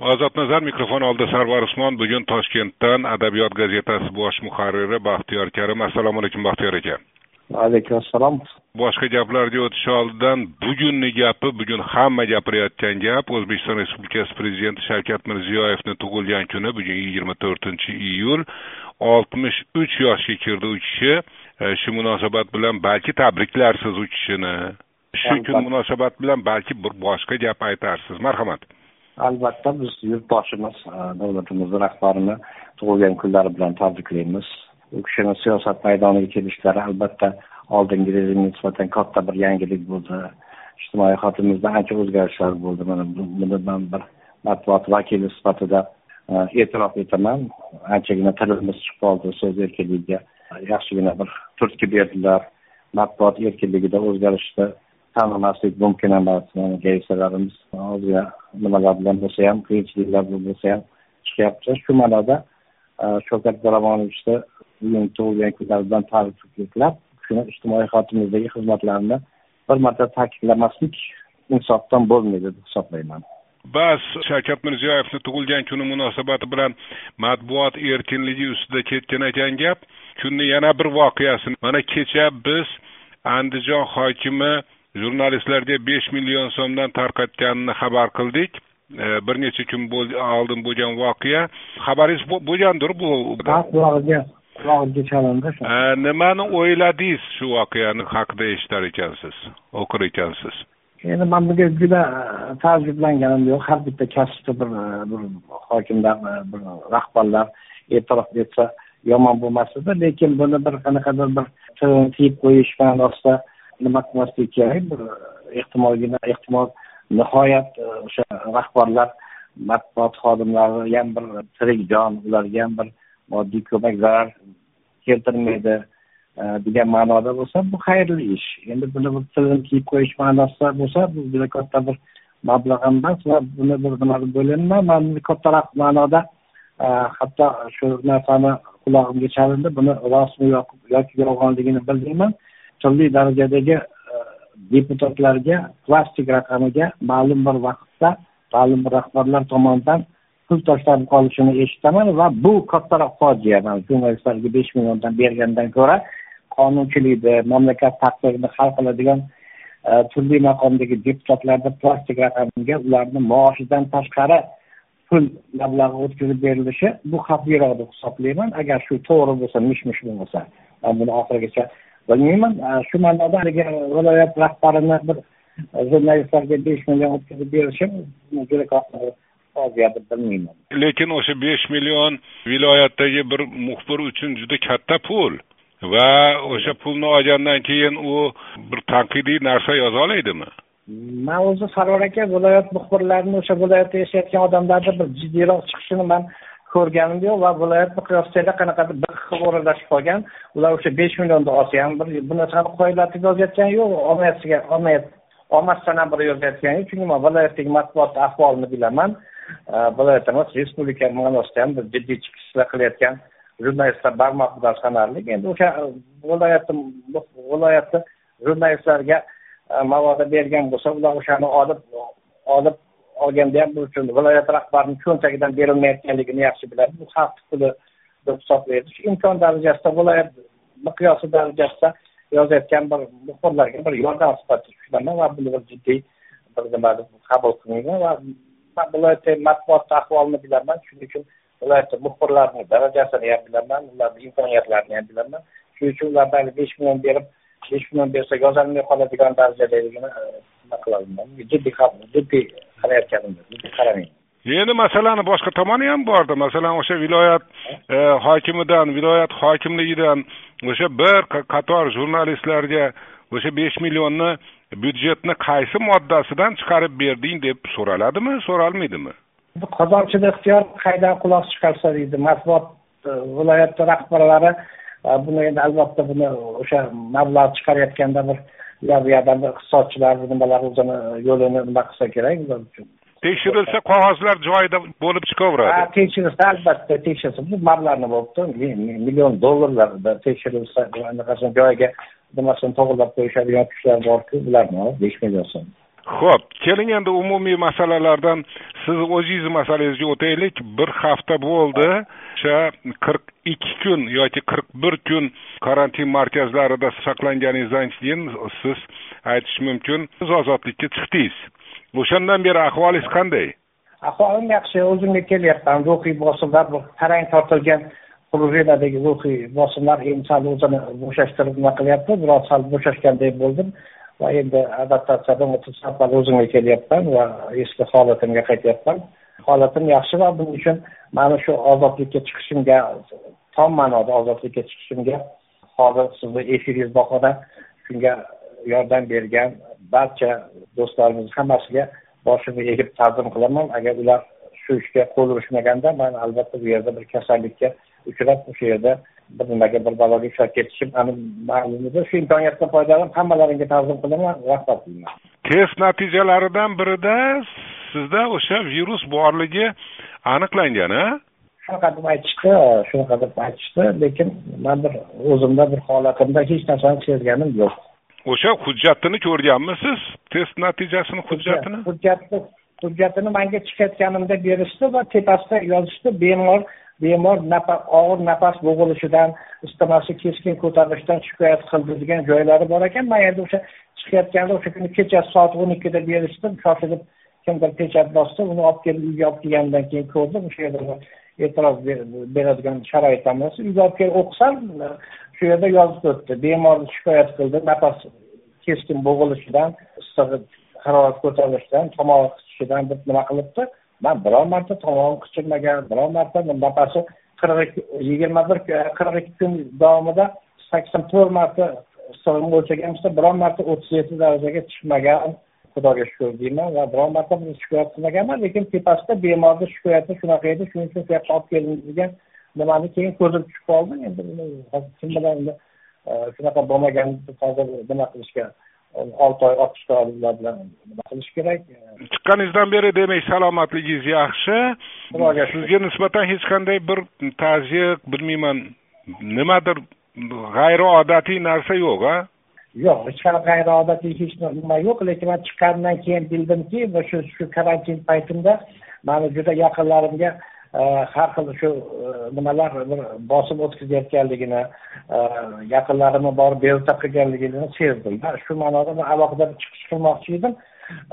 ozod nazar mikrofon oldida sarvar usmon. Bugun toshkentdan adabiyot gazetasi bosh muharriri baxtiyor karim. Assalomu alaykum baxtiyor aka. Alaykum assalom boshqa gaplarga o'tish oldidan bugunni gapi bugun hamma gapirayotgan gap o'zbekiston respublikasi prezidenti shavkat mirziyoyevni tug'ilgan kuni bugun yigirma to'rtinchi iyul. Oltmish uch yoshga kirdi u kishi. E, shu munosabat bilan balki tabriklarsiz u kishini. Shu kun munosabat bilan balki bir boshqa gap aytarsiz. Marhamat albatta biz yurtboshimiz e, davlatimizni rahbarini tug'ilgan kunlari bilan tabriklaymiz. U kishini siyosat maydoniga kelishlari albatta oldingi rejimga nisbatan katta bir yangilik bo'ldi. Ijtimoiy hayotimizda ancha o'zgarishlar bo'ldi. Mana buni man bir matbuot vakili sifatida e, e'tirof etaman. Anchagina tilimiz chiqib qoldi so'z erkinligiga yaxshigina bir turtki berdilar. Matbuot erkinligida o'zgarishni tanimaslik mumkin emas gangsterlarimiz ozgina nimalar bilan bo'lsa ham qiyinchiliklar bilan bo'lsa ham chiqyapti shu ma'noda shavkat e, miromonovichni bugun tug'ilgan kunlari bilan tabriklab shuni ijtimoiy hayotimizdagi xizmatlarini bir marta ta'kidlamaslik insofdan bo'lmaydi deb hisoblayman bas shavkat mirziyoyevni tug'ilgan kuni munosabati bilan matbuot erkinligi ustida ketgan ekan gap kunni yana bir voqeasini mana kecha biz andijon hokimi jurnalistlarga besh million so'mdan tarqatganini xabar qildik. Bir necha kun oldin bo'lgan voqea. Xabaringiz bo'lgandir bu qulog'iga qulog'imga chalindi nimani o'yladingiz shu voqeani haqida eshitar ekansiz o'qir ekansiz? Endi man bunga juda taajjublanganim yo'q. Har bitta kasbda bir bir hokimlar bir rahbarlar e'tirof etsa yomon bo'lmas edi lekin buni bir qanaqadir bir tiyib qo'yish ma'nosida nima qilmaslik kerak ehtimolgina ehtimol nihoyat e, o'sha rahbarlar matbuot xodimlari ham bir tirik jon ularga ham bir moddiy ko'mak zarar keltirmaydi e, degan ma'noda bo'lsa bu xayrli ish. Endi buni bir tilim kiyib qo'yish ma'nosida bo'lsa bu juda katta bir mablag' emas va buni bir nima deb o'ylayman man kattaroq ma'noda e, hatto shu narsani qulog'imga chalindi buni rostmi yoki yolg'onligini bilmayman turli darajadagi e, deputatlarga plastik raqamiga ma'lum bir vaqtda ma'lum bir rahbarlar tomonidan pul tashlab qolishini eshitaman va bu kattaroq fojia mana jurnalistlarga besh milliondan bergandan ko'ra qonunchilikni mamlakat taqdirini hal qiladigan e, turli maqomdagi deputatlarni plastik raqamiga ularni maoshidan tashqari pul mablag'i o'tkazib berilishi bu xavfliroq deb hisoblayman. Agar shu to'g'ri bo'lsa mish mish bo'lmasa man buni oxirigacha bilmayman shu ma'noda haligi viloyat rahbarini bir jurnalistlarga besh million o'tkazib berishi juda katta fojia deb bilmayman. Lekin o'sha besh million viloyatdagi bir muxbir uchun juda katta pul va o'sha pulni olgandan keyin u bir tanqidiy narsa yoza oladimi man o'zi sarvar aka viloyat muxbirlarini o'sha viloyatda yashayotgan odamlarni bir jiddiyroq chiqishini man ko'rganim yo'q va viloyat miqyosida qanaqadir bir xil o'ralashib qolgan ular o'sha besh millionni olsa ham bir bu narsani qoyillatib yozayotgani yo'q olmayotgan olmayot olmasdan ham bir yozayotgani yo'q. Chunki man viloyatdagi matbuot ahvolini bilaman. Viloyat emas respublika ma'nosida ham bir jiddiy chiqishlar qilayotgan jurnalistlar barmoqidan sanarli endi o'sha viloyatni viloyatni jurnalistlariga mavoda bergan bo'lsa ular o'shani olib olib olganda ham bu uchun viloyat rahbarini cho'ntagidan berilmayotganligini yaxshi biladi. Bu xalq puli deb hisoblaydi. Shu imkon darajasida viloyat miqyosi darajasida yozayotgan bir muxbirlarga bir yordam sifatida tushunaman va buni bir jiddiy bir nima deb qabul qilmayman va viloyatda matbuotni ahvolini bilaman. Shuning uchun viloyatda muxbirlarni darajasini ham bilaman ularni imkoniyatlarini ham bilaman. Shuning uchun ulardan besh million berib besh million bersa yozolmay qoladigan darajadaligini e, nima qilolmayman jiddiy jiddiy qilayotganimni qaramayman endi masalani boshqa tomoni ham borda masalan o'sha viloyat e, hokimidan viloyat hokimligidan o'sha bir qator jurnalistlarga o'sha besh millionni byudjetni qaysi moddasidan chiqarib berding deb so'raladimi so'ralmaydimi? Bu qozonchida ixtiyor qaydan quloq chiqarsa deydi matbuot e, viloyat rahbarlari e, buni endi albatta buni o'sha mablag' chiqarayotganda bir ular bu yerda iqtisodchilar nimalar o'zini yo'lini nima qilsa kerak ular uchun. Tekshirilsa qog'ozlar joyida bo'lib chiqaveradi. Ha tekshirilsa albatta tekshirsa bu mablag'ni bo'libdi million dollarlarda tekshirilsa anaqasini joyiga nimasini to'g'irlab qo'yishadigan kuchlar borku ularni besh million so'm ho'p keling endi umumiy masalalardan. Siz o'zingizni masalangizga o'taylik. Bir hafta bo'ldi. O'sha qirq ikki kun yoki qirq bir kun karantin markazlarida saqlanganingizdan keyin siz aytish mumkin. Siz ozodlikka chiqdingiz. O'shandan beri ahvolingiz qanday? Ahvolim yaxshi o'zimga kelyapman. Ruhiy bosimlar tarang tortilgan prujinadagi ruhiy bosimlar endi sal o'zini bo'shashtirib nima qilyapti? Biroz sal bo'shashganday bo'ldim. Va endi adaptatsiyadan o'tib sal o'zimga kelyapman va eski holatimga qaytyapman. Holatim yaxshi va buning uchun mana shu ozodlikka chiqishimga tom ma'noda ozodlikka chiqishimga hozir sizni efiringiz bahona shunga yordam bergan barcha do'stlarimiz hammasiga boshimni egib ta'zim qilaman. Agar ular shu ishga qo'l urishmaganda man albatta bu yerda bir kasallikka uchrab o'sha yerda bir nimaga bir baloga uchrab ketishim ma'lum edi shu imkoniyatdan foydalanib hammalaringga ta'zim qilaman rahmat deyman. Test natijalaridan birida sizda o'sha virus borligi aniqlangan a shunaqa deb aytishdi shunaqa deb aytishdi lekin man bir o'zimda bir holatimda hech narsani sezganim yo'q. O'sha hujjatini ko'rganmisiz test natijasini hujjatini? hujjatni hujjatini manga chiqayotganimda berishdi va tepasida yozishdi bemor bemor og'ir nafas bo'g'ilishidan istamasi keskin ko'tarilishdan shikoyat qildi degan joylari bor ekan. Man endi o'sha chiqayotganda o'sha kuni kechasi soat o'n ikkida berishdi shoshilib kimdir pechat bosdi. Uni olib kelib uyga olib kelgandan keyin ko'rdim. O'sha yerda e'tirof beradigan sharoit ham emas. Uyga olib kelib o'qisam shu yerda yozib o'tdi. Bemor shikoyat qildi. Nafas keskin bo'g'ilishidan issig'i harorat ko'tarilishidan tomog'i qichishidan deb nima qilibdi? Man biror marta tomog'im qichirmagan biror marta nafasi qirq ikki yigirma bir e, qirq ikki kun davomida sakson to'rt marta issig'imni o'lchaganimizda biror marta o'ttiz yetti darajaga chiqmagan xudoga shukur deyman va biror marta buni shikoyat qilmaganman lekin tepasida bemorni shikoyati shunaqa edi shuning uchun shu yoqqa olib keldingiz degan nimani keyin ko'zim tushib qoldi endi kim bilan e, shunaqa bo'lmaganini hozir nima qilishga olti oy oltmishta olimlar bilan nima qilish kerak? Chiqqaningizdan beri demak salomatligingiz yaxshi. Sizga nisbatan hech qanday bir tazyiq bilmayman. Nimadir g'ayriodatiy narsa yo'q a yo'q hech qanaqa g'ayriodatiy hech nima yo'q lekin man chiqqandan keyin bildimki shu shu karantin paytimda mani juda yaqinlarimga har xil shu e, nimalar bir bosim o'tkazayotganligini e, yaqinlarimni borib bezovta qilganligini sezdim. Shu ma'noda man alohida chiqish qilmoqchi edim.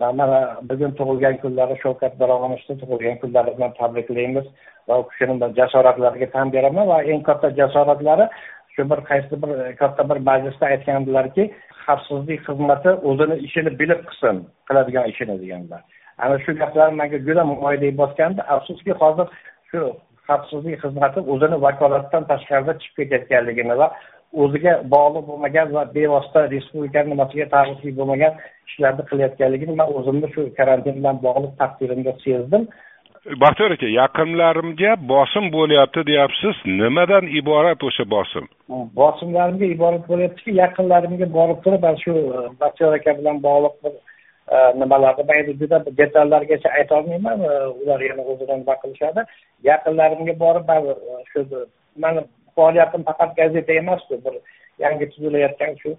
E, mana bugun tug'ilgan kunlari shavkat miromonovni tug'ilgan kunlari bilan tabriklaymiz va u kishini jasoratlariga tan beraman va eng katta jasoratlari shu bir qaysi bir katta bir majlisda aytgandilarki xavfsizlik xizmati o'zini ishini bilib qilsin qiladigan ishini deganlar. Ana shu gaplar manga juda moydek bosgandi afsuski hozir shu xavfsizlik xizmati o'zini vakolatidan tashqarida chiqib ketayotganligini va o'ziga bog'liq bo'lmagan va bevosita respublikani nimasiga taalluqli bo'lmagan ishlarni qilayotganligini man o'zimni shu karantin bilan bog'liq taqdirimda sezdim. Baxtiyor aka yaqinlarimga bosim bo'lyapti deyapsiz. Nimadan iborat o'sha bosim? Bosimlarimga iborat bo'lyaptiki yaqinlarimga borib turib mana shu baxtiyor aka bilan bog'liq bir nimalarni man endi juda detallargacha aytolmayman. E, ular yana o'zidan nima qilishadi yaqinlarimga borib man e, shu mani faoliyatim faqat gazeta emasku bir yangi tuzilayotgan shu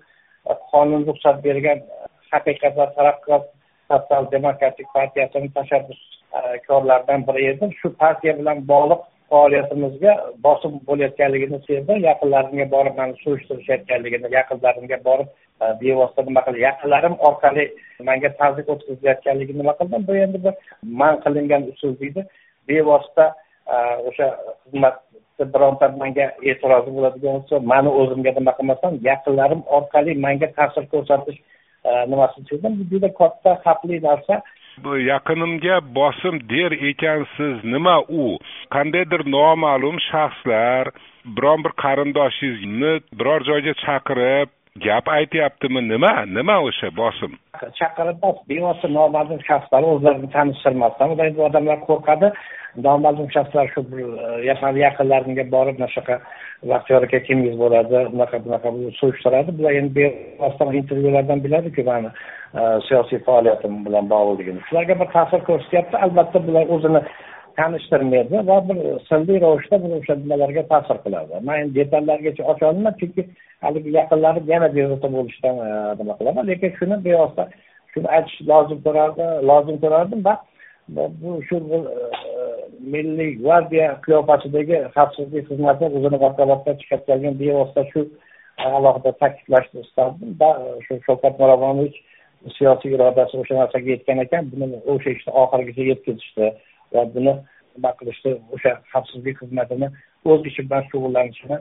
e, qonun ruxsat bergan haqiqat va taraqqiyot sotsial demokratik partiyasini tashabbuskorlaridan biri edim. Shu partiya bilan bog'liq faoliyatimizga bosim bo'layotganligini sezdim. Yaqinlarimga borib mani surishtirishayotganligini yaqinlarimga borib e, bevosita nima qildi? Yaqinlarim orqali manga tazyiq o'tkazilayotganligini nima qildim? Bu endi bir man qilingan usul deydi. Bevosita e, o'sha xizmatni bironta manga e'tirozi bo'ladigan bo'lsa mani o'zimga nima qilmasam yaqinlarim orqali manga ta'sir ko'rsatish e, nimasini sezdim. Bu juda katta xavfli narsa. Yaqinimga bosim der ekansiz nima u? Qandaydir noma'lum shaxslar biron bir qarindoshingizni biror joyga chaqirib gap aytyaptimi? Nima? Nima o'sha bosim? Chaqirib bevosita noma'lum shaxslar o'zlarini tanishtirmasdan bu odamlar qo'rqadi. Noma'lum shaxslar shu e, yaqinlarimga borib mana shunaqa baxtiyor aka kimingiz bo'ladi bunaqa bunaqa surishtiradi. Bular endi bevosita intervyulardan biladiku mani e, siyosiy faoliyatim bilan bog'liqligini. Shularga bir ta'sir ko'rsatyapti. Albatta bular o'zini tanishtirmaydi va bir sirli ravishda bir o'sha nimalarga ta'sir qiladi. Man endi detallargacha ocholmayman chunki haligi yaqinlarim yana bezovta bo'lishdan e, nima qilaman. Lekin shuni bevosita shuni aytish lozim ko'rardi lozim ko'rardim va bu shu e, milliy gvardiya qiyofasidagi xavfsizlik xizmati o'zini vakolatdan chiqarib bevosita shu e, alohida ta'kidlashni istardim va shu shavkat miromonovich siyosiy irodasi o'sha narsaga yetgan ekan. Buni o'sha ishni oxirigacha yetkazishdi. Va buni nima qilishdi o'sha xavfsizlik xizmatini o'z ishi bilan shug'ullanishini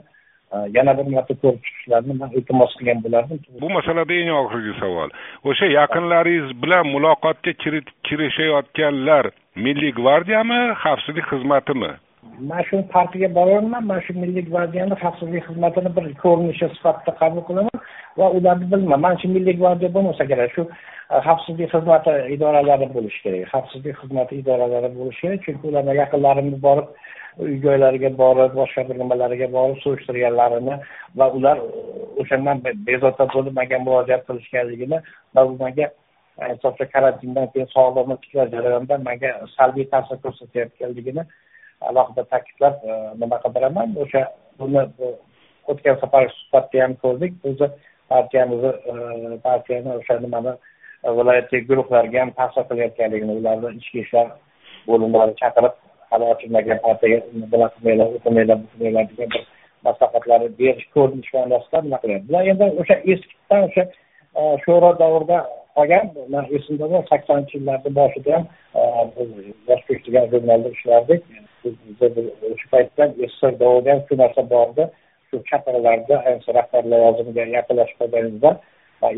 e, yana bir marta ko'rib chiqishlarini man iltimos qilgan bo'lardim. Bu masalada eng oxirgi savol. O'sha yaqinlaringiz bilan muloqotga kirishayotganlar milliy gvardiyami xavfsizlik xizmatimi? Mana shu partiyaga borolmayman mana shu milliy gvardiyani xavfsizlik xizmatini bir ko'rinishi sifatida qabul qilaman va ularni bilmayman. Mana shu milliy gvardiya bo'lmasa kerak shu e, xavfsizlik xizmati idoralari bo'lishi kerak xavfsizlik xizmati idoralari bo'lishi kerak. Chunki ularni yaqinlarimni borib uy joylariga borib boshqa bir nimalariga borib surishtirganlarini va ular o'shandan bezovta bo'lib manga murojaat qilishganligini va bu manga ayniqsa e, karantindan keyin sog'lig'imni tiklash jarayonida manga salbiy ta'sir ko'rsatayotganligini alohida ta'kidlab e, nima qildiraman o'sha buni o'tgan safar suhbatda ham ko'rdik. O'zi partiyamizni e, partiyani o'sha nimani e, viloyatdagi guruhlarga ham ta'sir qilayotganligini ularni ichki ishlar bo'limlari chaqirib hali ochilmagan partiyaga bunaqa qilmanglar u qilmanglar bu qilmanglar degan bir maslahatlarni berish ko'rinish ma'nosida nima qilyapti. Bular endi o'sha eskidan o'sha sho'ro davrida qolgan man esimda bor saksoninchi yillarni boshida ham e, yosh degan jurnalda ishlardik. O'sha paytda sssr davrida ham shu narsa bor edi shu chaqiriqlarda ayniqsa rahbar lavozimiga yaqinlashib qolganingizda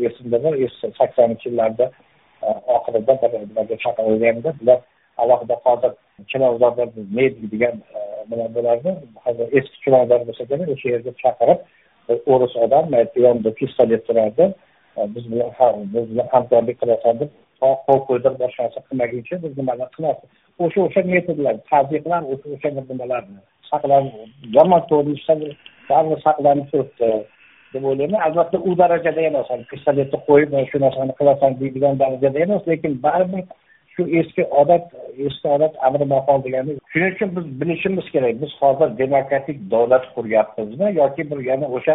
esimda bor saksoninchi yillarda e, oxirida bir nimaga chaqirilganda bular alohida hozir chilonzorda medik degan e, nima bo'lardi. Hozir eski chilonzor bo'lsa kerak o'sha yerga chaqirib o'ris odam yonida pistolet turardi. Biz bilan biz bilan hamkorlik qilasan deb qo'l qo'ydirib boshqa narsa qilmaguncha biz nimalar qilamiz o'sha o'sha metodlar tazyiqlar o'sha o'sha nimalarni saqlanib yomon ko'rinishda baribir saqlanib turibdi deb o'ylayman. Albatta u darajada emas. Pistoletni qo'yib shu narsani qilasan deydigan darajada emas lekin baribir shu eski odat eski odat amri mahol degani shuning uchun biz bilishimiz kerak. Biz hozir demokratik davlat quryapmizmi yoki bir yana o'sha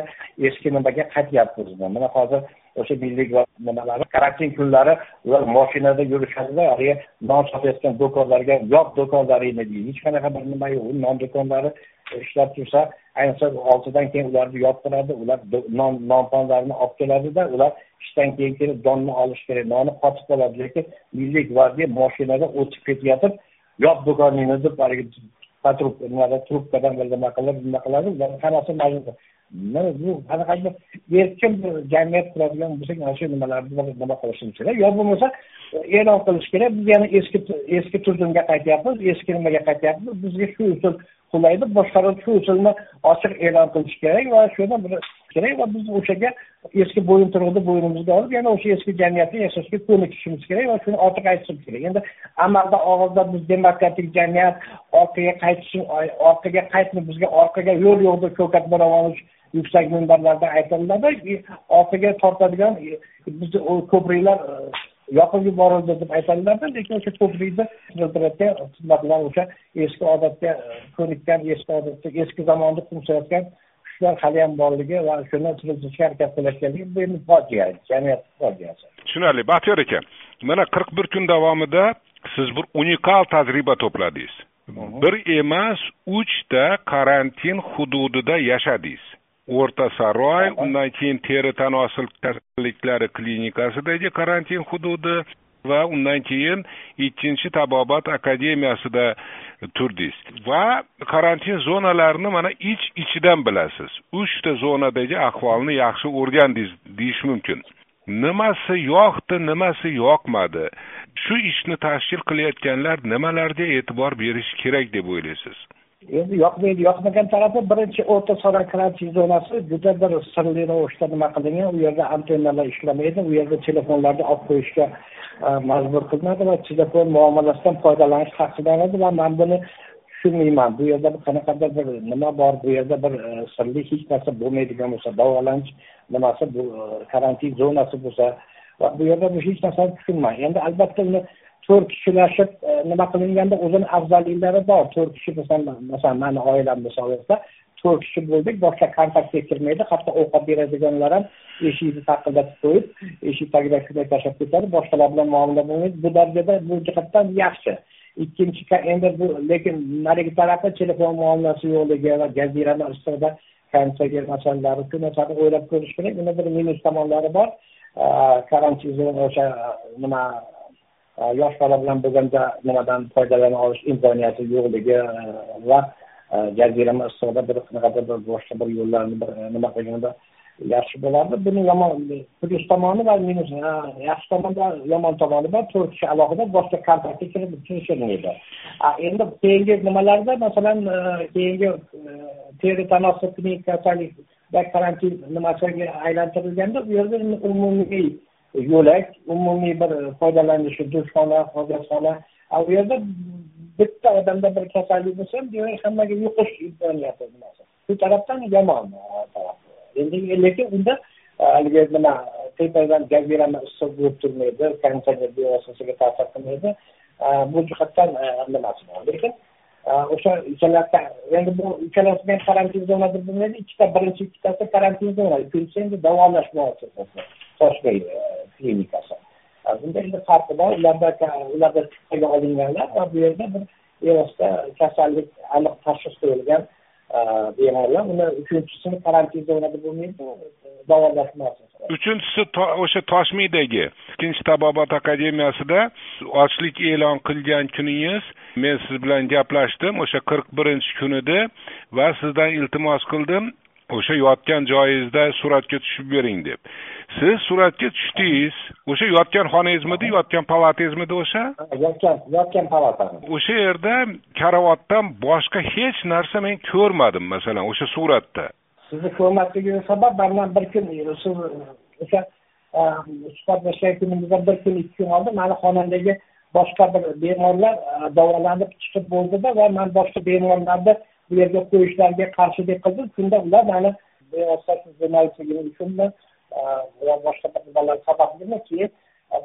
eski nimaga qaytyapmizmi? Mana hozir o'sha milliy nimalari karantin kunlari ular moshinada yurishadida haligi non sotayotgan do'konlarga yop do'konlaringni deydi. Hech qanaqa bir nima yo'q. Non do'konlari ishlab tursa ayniqsa oltidan keyin ularni yoptiradi. Ular non nonponlarni olib keladida ular ishdan keyin kelib donni olish kerak. Noni qotib qoladi. Lekin milliy gvardiya moshinada o'tib ketayotib yop do'koningni deb haligi nimada trubkadan nima qilib nima qiladi? Ularni hammasi mana bu qanaqa erkin bir jamiyat quradigan bo'lsak mana shu nimalarni nima qilishimiz kerak? Yo bo'lmasa e'lon qilish kerak. Biz yana eski eski tuzumga qaytyapmiz eski nimaga qaytyapmiz? Bizga shu usul qulaydi boshqalar shu usulni ochiq e'lon qilish kerak va shuni bir kerak va biz o'shaga eski bo'yinturuqni bo'ynimizga olib yana o'sha eski jamiyatda yashashga ko'nikishimiz kerak va shuni ochiq aytishimiz kerak. Endi amalda og'izda biz demokratik jamiyat orqaga qaytish orqaga qaytma bizga orqaga yo'l yo'q deb shavkat miromonovich yuksak minbarlarda aytiladi e, orqaga tortadigan e, bizni ko'priklar e, yoqib yuborildi deb aytadilarda lekin o'sha ko'prikni keltirayotgan xizmatlar o'sha eski odatga ko'nikkan eski odatda eski zamonda quvsayotgan kuchlar haliyam borligi va shuni tuzishga harakat qilayotganligi bu endi fojia jamiyat fojiasi. Tushunarli baxtiyor aka mana qirq bir kun davomida siz bir unikal tajriba to'pladingiz. Bir emas uchta karantin hududida yashadingiz. O'rta saroy undan keyin teri tanosil kasalliklari klinikasidagi karantin hududi va undan keyin ikkinchi tabobat akademiyasida turdingiz. Va karantin zonalarini mana ich ichidan bilasiz. Uchta zonadagi ahvolni yaxshi o'rgandingiz deyish mumkin. Nimasi yoqdi nimasi yoqmadi? Shu ishni tashkil qilayotganlar nimalarga e'tibor berish kerak deb o'ylaysiz? Endi yoqmaydi yoqmagan tarafi birinchi o'rta saroy karantin zonasi juda bir sirli ravishda nima qilingan u yerda antennalar ishlamaydi u yerda telefonlarni olib qo'yishga e, majbur qilinadi va telefon muomalasidan foydalanish taqiqlanadi va man buni tushunmayman. Bu yerda qanaqadir bir nima bor bu yerda bir e, sirli hech narsa bo'lmaydigan bo'lsa davolanish nimasi bu e, karantin zonasi bo'lsa va bu yerda hech narsani tushunmayman endi albatta uni to'rt kishilashib e, nima qilinganda o'zini afzalliklari bor. To'rt kishi masalan masalan mani oilam misol to'rt kishi bo'ldik boshqa kontaktga kirmaydi. Hatto ovqat beradiganlar ham eshikni taqillatib qo'yib eshik tagidan kirmay tashlab ketadi. Boshqalar bilan muomala bo'lmaydi. Bu darajada bu jihatdan yaxshi. Ikkinchi endi bu lekin narigi tarafda telefon muomalasi yo'qligi va jazirama issiqda konserger masalalari shu narsani o'ylab ko'rish kerak uni bir minus tomonlari bor. E, karantin o'sha e, nima yosh bola bilan bo'lganda nimadan foydalana olish imkoniyati yo'qligi e, va e, jazirama issiqda bir qanaqadir bir boshqa bir yo'llarni bir e, nima qilganda yaxshi bo'lardi. Buni yomon plyus tomoni va minus yaxshi tomoni va yomon tomoni bor to'rt kishi alohida boshqa kontraktga kirib kirishilmaydi endi keyingi nimalarda masalan keyingi teri tanosul kasallikda karantin nimasiga aylantirilganda u yerda umumiy yo'lak umumiy bir foydalanishi dushxona hojatxona u yerda bitta odamda bir kasallik bo'lsa ham demak hammaga yuqish imkoniyati shu tarafdan yomon taraf. Endi lekin unda e, haligi nima tepadan jazirama issiq bo'lib turmaydi konditsioner bevositasiga ta'sir qilmaydi. E, bu jihatdan e, nimasi bor lekin o'sha ikkalasi endi bu ikkalasi ham karantin zonada bo'lmaydi ikkita birinchi ikkitasi karantin zona ikkinchisi endi davolash muassasasi toshkent e, klinikasi. Bunda endi farqi bor ularda ularda chiptaga olinganlar va bu yerda bir bevosita kasallik aniq tashxis qo'yilgan e, bemorlar. Uni uchinchisini karantin zonada bo'lmaydi davolash muassasasi uchinchisi e, o'sha toshmiydagi ikkinchi tabobat akademiyasida ochlik e'lon qilgan kuningiz. Men siz bilan gaplashdim o'sha qirq birinchi kunida va sizdan iltimos qildim. O'sha yotgan joyingizda suratga tushib bering deb. Siz suratga tushdingiz o'sha yotgan xonangizmidi yotgan palatangizmidi o'sha? Yotgan yotgan palata o'sha yerda karavotdan boshqa hech narsa men ko'rmadim masalan o'sha suratda. Sizni ko'rmasligingiz sabab mandan bir kun siz o'sha suhbatlashgan kunimizdan bir kun ikki kun oldin mani xonamdagi boshqa bir bemorlar davolanib chiqib bo'ldida va man boshqa bemorlarni bu yerga qo'yishlariga qarshilik qildim. Shunda ular mani jurnalistligim uchunmi yo boshqa bir nimalar sababli keyin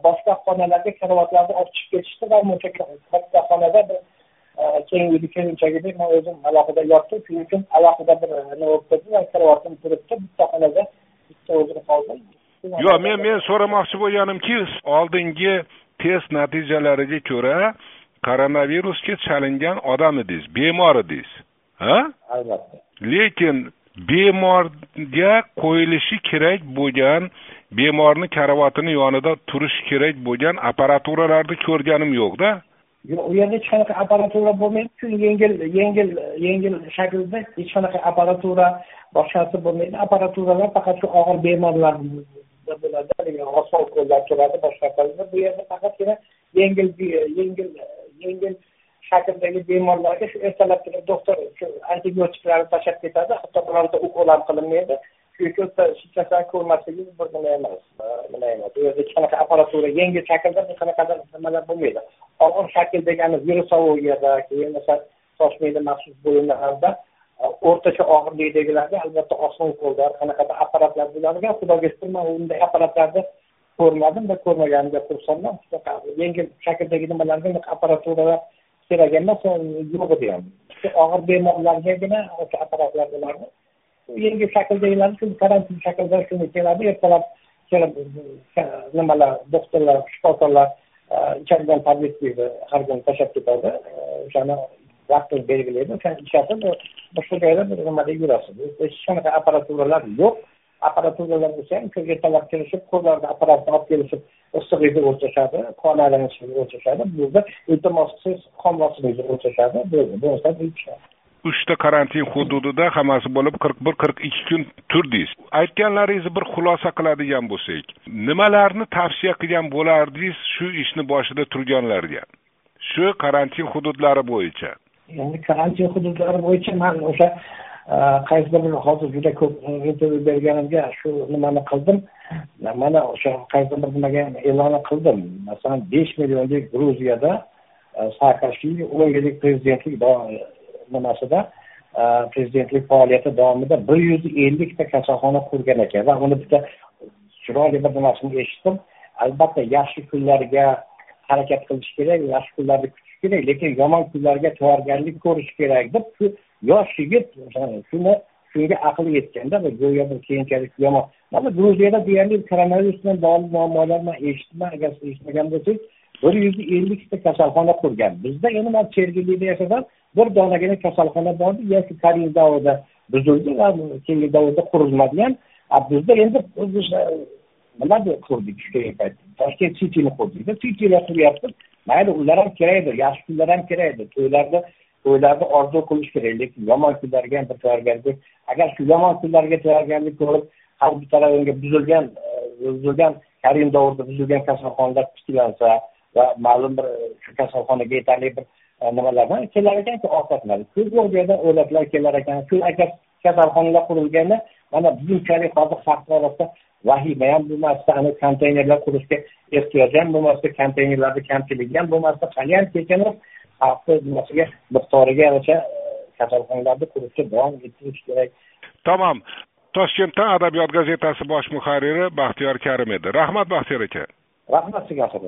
boshqa xonalarga karavotlarni olib chiqib ketishdi va o'sha katta xonada bir e, keng uyni kelinchagidek man o'zim alohida yotdim. Shuning uchun alohida bir e, nima bo'lib turdi va karavotim turibdi. Bitta xonada bitta o'zim qoldim. Yo'q men men so'ramoqchi bo'lganimki oldingi test natijalariga ko'ra koronavirusga chalingan odam edingiz bemor edingiz. Ha? Albatta lekin bemorga qo'yilishi kerak bo'lgan bemorni karavotini yonida turishi kerak bo'lgan apparaturalarni ko'rganim yo'qda yo'q u yerda hech qanaqa apparatura bo'lmaydi shu yengil yengil yengil shaklda hech qanaqa apparatura boshqasi bo'lmaydi. Apparaturalar faqat shu og'ir bemorlarda bo'ladi oson qo'llar turadi boshqa bu yerda faqatgina yengil yengil yengil shakldagi bemorlarga shu ertalabki doktor shu antibiotiklarni tashlab ketadi. Hatto bironta ukol ham qilinmaydi. Chunki o'ta hech ko'rmasligi bir nima emas nima emas. U yerda hech qanaqa apparatura yengil shaklda hech qanaqa nimalar bo'lmaydi. Og'ir shakl ana virusologiyada keyin masalan toshmayda maxsus bo'limlarida o'rtacha og'irlikdagilarga albatta oson ukollar qanaqadir apparatlar bo'ladigan. Xudoga shukur man unday apparatlarni ko'rmadim va ko'rmaganimga xursandman. Shunaqa yengil shakldagi nimalarga apparaturalar so'raganda emas yo'q edi ham og'ir bemorlargagina o'sha apparatlar bo'lardi yengil shakldagilar shu karantin shaklida shuni keladi. Ertalab kelib e, nimalar doktorlar shifokorlar e, ichadigan tabletni har kuni tashlab ketadi. E, o'shani vaqtini belgilaydi. O'shani ichasiz boshqa joyda bir nimada yurasiz. Hech qanaqa apparaturalar yo'q. Apparaturalar bo'lsa ham shu ertalab kelishib qo'llarida apparatni olib kelishib issig'ingizni o'lchashadi qon aylanishingizni o'lchashadi bu yerda iltimos qilsangiz qon bosimingizni o'lchashadi uchta karantin hududida hammasi bo'lib qirq bir qirq ikki kun turdingiz aytganlaringizni bir xulosa qiladigan bo'lsak nimalarni tavsiya qilgan bo'lardingiz shu ishni boshida turganlarga? Shu karantin hududlari bo'yicha. Endi karantin hududlari bo'yicha man o'sha Э, qaysidir birini hozir juda ko'p intervyu berganimga shu nimani qildim. Mana o'sha qaysidir bir nimaga e'lon qildim. Masalan besh millionlik gruziyada e, saakashvili o'n yillik prezidentlik nimasida e, prezidentlik faoliyati davomida bir yuz ellikta kasalxona qurgan ekan va uni bitta chiroyli bir nimasini eshitdim. Albatta yaxshi kunlarga harakat qilish kerak yaxshi kunlarni kutish kerak lekin yomon kunlarga tayyorgarlik ko'rish kerak deb shu yosh yigit shuni shunga aqli yetganda va go'yo bir keyinchalik yomon. Mana gruziyada deyarli koronavirus bilan bog'liq muammolar man eshitdim agar siz eshitmagan bo'lsangiz bir yuz ellikta kasalxona qurgan. Bizda endi man sergelida yashasam bir donagina kasalxona bor edi yoki karim davrida buzildi va keyingi davrda qurilmadi ham bizda endi e, nima qurdik toshkent sitini qurdikda sitilar quryapmiz mayli ular ham kerakdir yaxshi kunlar ham kerakdir to'ylarda to'ylarni orzu qilish kerak lekin yomon kunlarga ham bir tayyorgarlik agar shu yomon kunlarga tayyorgarlik ko'rib har bir tarafga buzilgan e, buzilgan karim davrida buzilgan kasalxonalar tiklansa va ma'lum bir shu kasalxonaga yetarli bir e, nimalardan kelar ekanku ovqatlar. Ko'p yo'q joyda o'latlar kelar ekan. Shu agar kasalxonalar qurilganda mana bunchalik hozir xalq orasida vahima ham bo'lmasdi ana konteynerlar qurishga ehtiyoj ham bo'lmasdi konteynerlarni kamchiligi ham bo'lmasdi haliyam kechamiz. Xalqni nimasiga miqdoriga yarasha e, kasalxonalarni qurishga davom ettirish kerak. Tamom toshkentdan adabiyot gazetasi bosh muharriri baxtiyor karim edi. Rahmat baxtiyor aka. Rahmat sizga aka